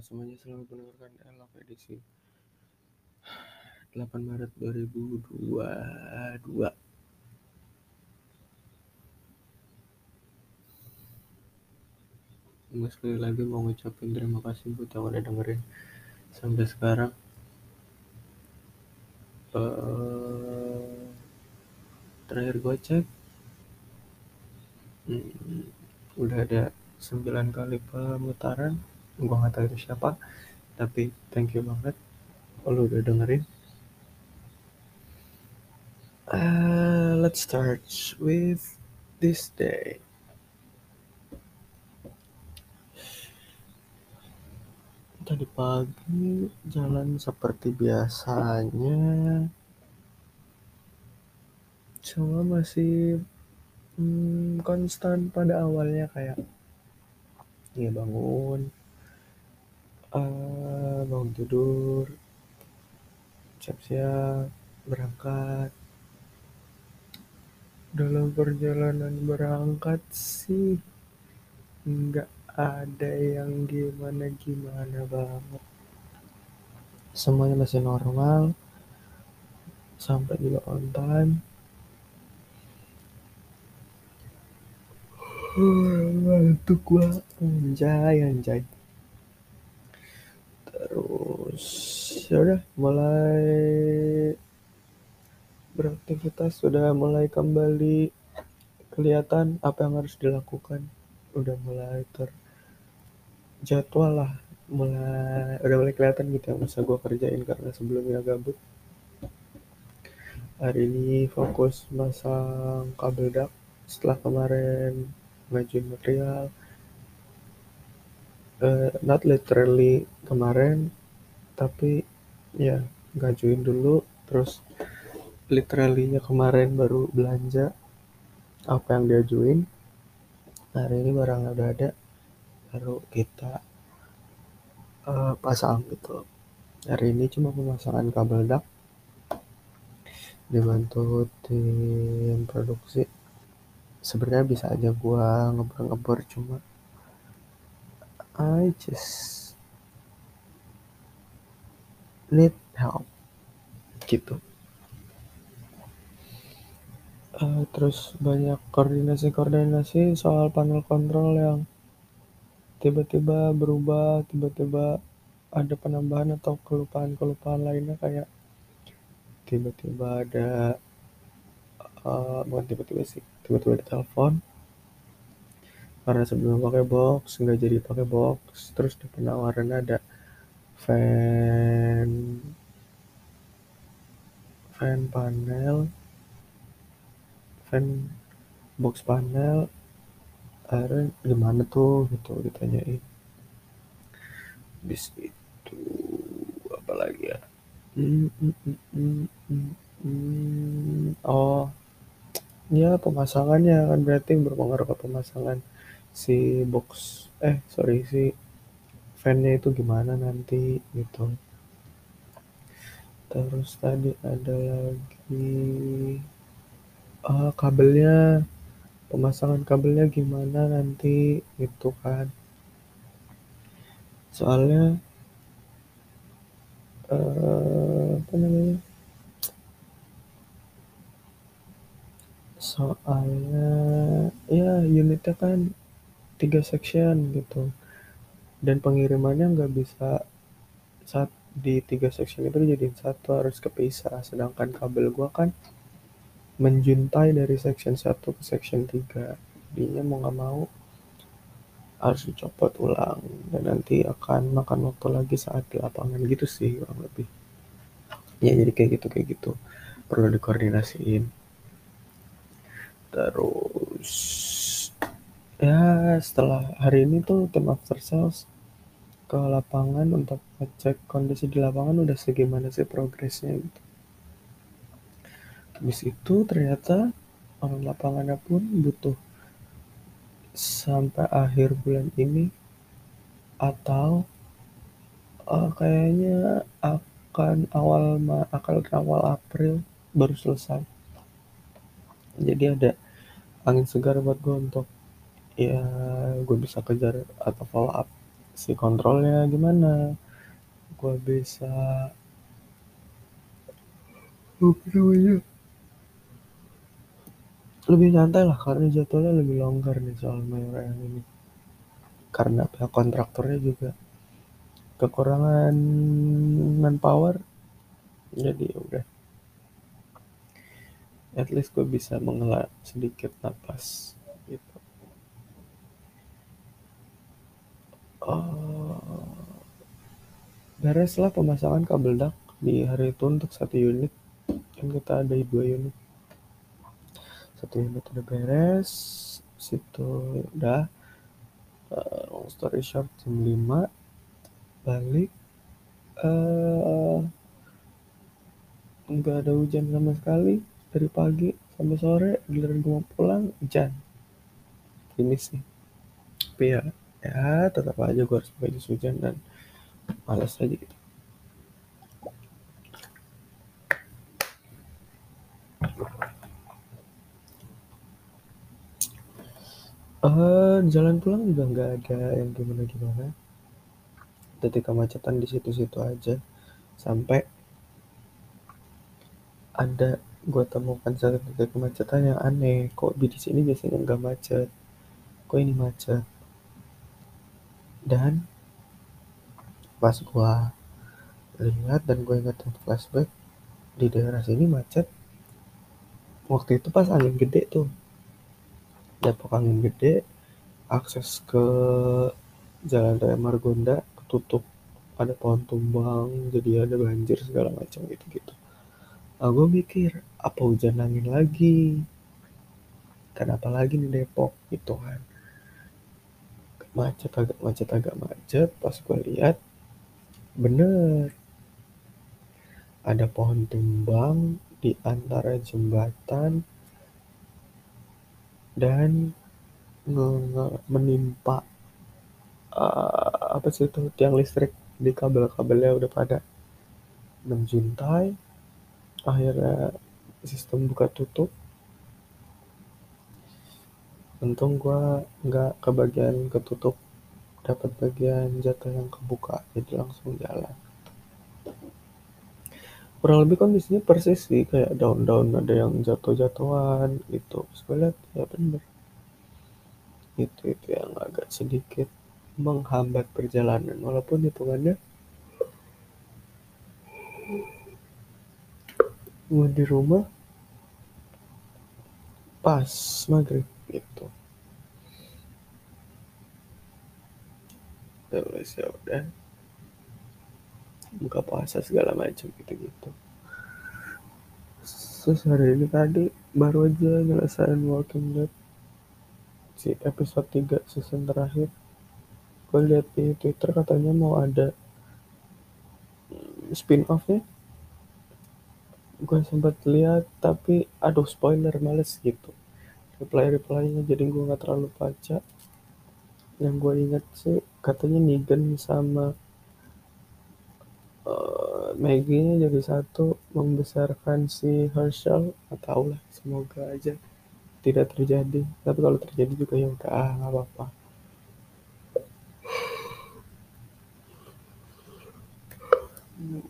Semuanya, selamat mendengarkan Elok edisi 8 Maret 2022. Gue sekali lagi mau ngucapin terima kasih buat yang udah dengerin sampai sekarang. Uh, terakhir gue cek, hmm, udah ada 9 kali pemutaran. Gue gak tahu itu siapa, tapi thank you banget lo udah dengerin. Uh, let's start with this day. Tadi pagi jalan seperti biasanya. Semua masih hmm, konstan pada awalnya kayak ya bangun, uh, bangun tidur, siap-siap, berangkat. Dalam perjalanan berangkat sih nggak ada yang gimana-gimana banget. Semuanya masih normal. Sampai juga on time. Ngantuk gua anjay anjay. Terus ya udah mulai beraktivitas sudah mulai kembali kelihatan apa yang harus dilakukan. Udah mulai terjadwal lah mulai udah mulai kelihatan gitu yang bisa gue kerjain karena sebelumnya gabut. Hari ini fokus masang kabel dak setelah kemarin ngajuin material. Uh, not literally kemarin tapi ya ngajuin dulu terus literally-nya kemarin baru belanja apa yang diajuin hari ini barang udah ada baru kita uh, pasang gitu. Hari ini cuma pemasangan kabel dak dibantu tim produksi. Sebenarnya bisa aja gua ngebor-ngebor cuma I just need help. Gitu. Uh, terus banyak koordinasi-koordinasi soal panel kontrol yang tiba-tiba berubah tiba-tiba ada penambahan atau kelupaan-kelupaan lainnya kayak tiba-tiba ada uh, bukan tiba-tiba sih tiba-tiba ada telepon. Karena sebelum pakai box nggak jadi pakai box terus di penawaran ada fan. Fan panel. Fan box panel. Akhirnya gimana tuh? Gitu ditanyain. Bis itu apa lagi ya? Hmm, hmm, hmm, oh ya pemasangannya kan berarti berpengaruh ke pemasangan si box eh sorry si fannya itu gimana nanti gitu. Terus tadi ada lagi uh, kabelnya pemasangan kabelnya gimana nanti gitu kan. Soalnya uh, apa namanya soalnya ya unitnya kan tiga section gitu dan pengirimannya nggak bisa saat di tiga section itu dijadiin satu harus kepisah. Sedangkan kabel gua kan menjuntai dari section 1 ke section 3 jadinya mau nggak mau harus dicopot ulang. Dan nanti akan makan waktu lagi saat di lapangan. Gitu sih kurang lebih. Ya jadi kayak gitu kayak gitu. Perlu dikoordinasiin. Terus ya setelah hari ini tuh tim after sales ke lapangan untuk ngecek kondisi di lapangan udah segimana sih progresnya gitu. Habis itu ternyata orang lapangannya pun butuh sampai akhir bulan ini atau uh, kayaknya akan awal akan awal April baru selesai. Jadi ada angin segar buat gue untuk ya gue bisa kejar atau follow up si kontrolnya gimana? Gue bisa lebih nyantai lah karena jadwalnya lebih longgar nih soal Mayora yang ini. Karena kontraktornya juga kekurangan manpower jadi ya udah. At least gue bisa menghela sedikit napas gitu uh, beres lah pemasangan kabel dak di hari itu untuk satu unit. Kan kita ada dua unit. Satu unit udah beres situ udah uh, long story short jam 5 balik uh, nggak ada hujan sama sekali dari pagi sampai sore giliran gue mau pulang hujan. Ini sih. Tapi ya ya tetap aja gue harus pakai jas hujan dan malas aja gitu. Uh, jalan pulang juga nggak ada yang gimana gimana titik kemacetan di situ-situ aja. Sampai ada gue temukan satu titik kemacetan yang aneh. Kok di sini biasanya nggak macet? Kok ini macet dan pas gue lihat dan gue ingat flashback di daerah sini macet. Waktu itu pas angin gede tuh. Depok angin gede akses ke jalan raya Margonda ketutup. Ada pohon tumbang jadi ada banjir segala macam gitu gitu nah, gue mikir apa hujan angin lagi? Kenapa lagi nih Depok? Gitu kan macet agak macet agak macet. Pas gue lihat bener. Ada pohon tumbang di antara jembatan dan menimpa uh, apa sih itu tiang listrik di kabel-kabelnya udah pada menjuntai. Akhirnya sistem buka tutup untung gua nggak kebagian ketutup. Dapat bagian jatuh yang kebuka jadi langsung jalan. Kurang lebih kondisinya persis sih kayak daun-daun ada yang jatuh-jatuhan gitu. Terus ya bener. Itu itu yang agak sedikit menghambat perjalanan walaupun hitungannya gue di rumah pas maghrib gitu. Terus ya udah buka puasa segala macam gitu gitu terus hari ini tadi baru aja nyelesain Walking Dead. Si episode 3 season terakhir. Gue lihat di Twitter katanya mau ada spin off ya. Gue sempat lihat tapi aduh spoiler males gitu reply replynya jadi gue nggak terlalu baca. Yang gue ingat sih katanya Negan sama uh, Maggie jadi satu membesarkan si Herschel. Tahu lah semoga aja tidak terjadi. Tapi kalau terjadi juga ya udah ah nggak apa-apa.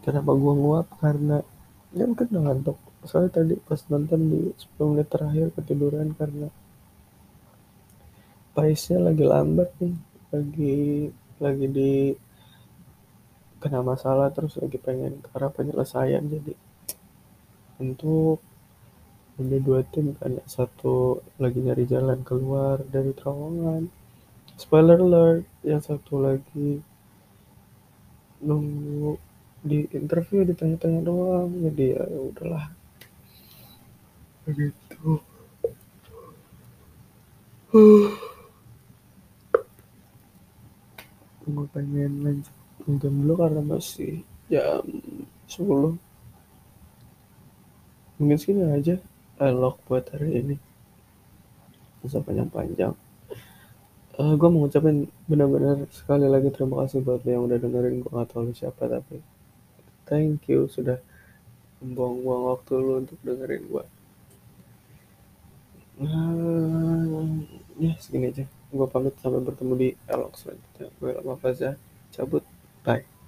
Kenapa gue nguap? Karena ya mungkin udah ngantuk soalnya tadi pas nonton di 10 menit terakhir ketiduran karena pace-nya lagi lambat nih lagi lagi di kena masalah terus lagi pengen ke arah penyelesaian. Jadi untuk ada dua tim kan satu lagi nyari jalan keluar dari terowongan. Spoiler alert yang satu lagi nunggu di interview ditanya-tanya doang. Jadi ya udahlah begitu gue pengen lanjut jam dulu karena masih jam 10 mungkin segini aja elok buat hari ini. Bisa panjang-panjang. Uh, eh, gue mau ngucapin benar-benar sekali lagi terima kasih buat yang udah dengerin. Gue gak tahu siapa tapi thank you sudah membuang-buang waktu lu untuk dengerin gua nah ya segini aja. Gua pamit sampai bertemu di elok selanjutnya. Gue lama Faza cabut, bye.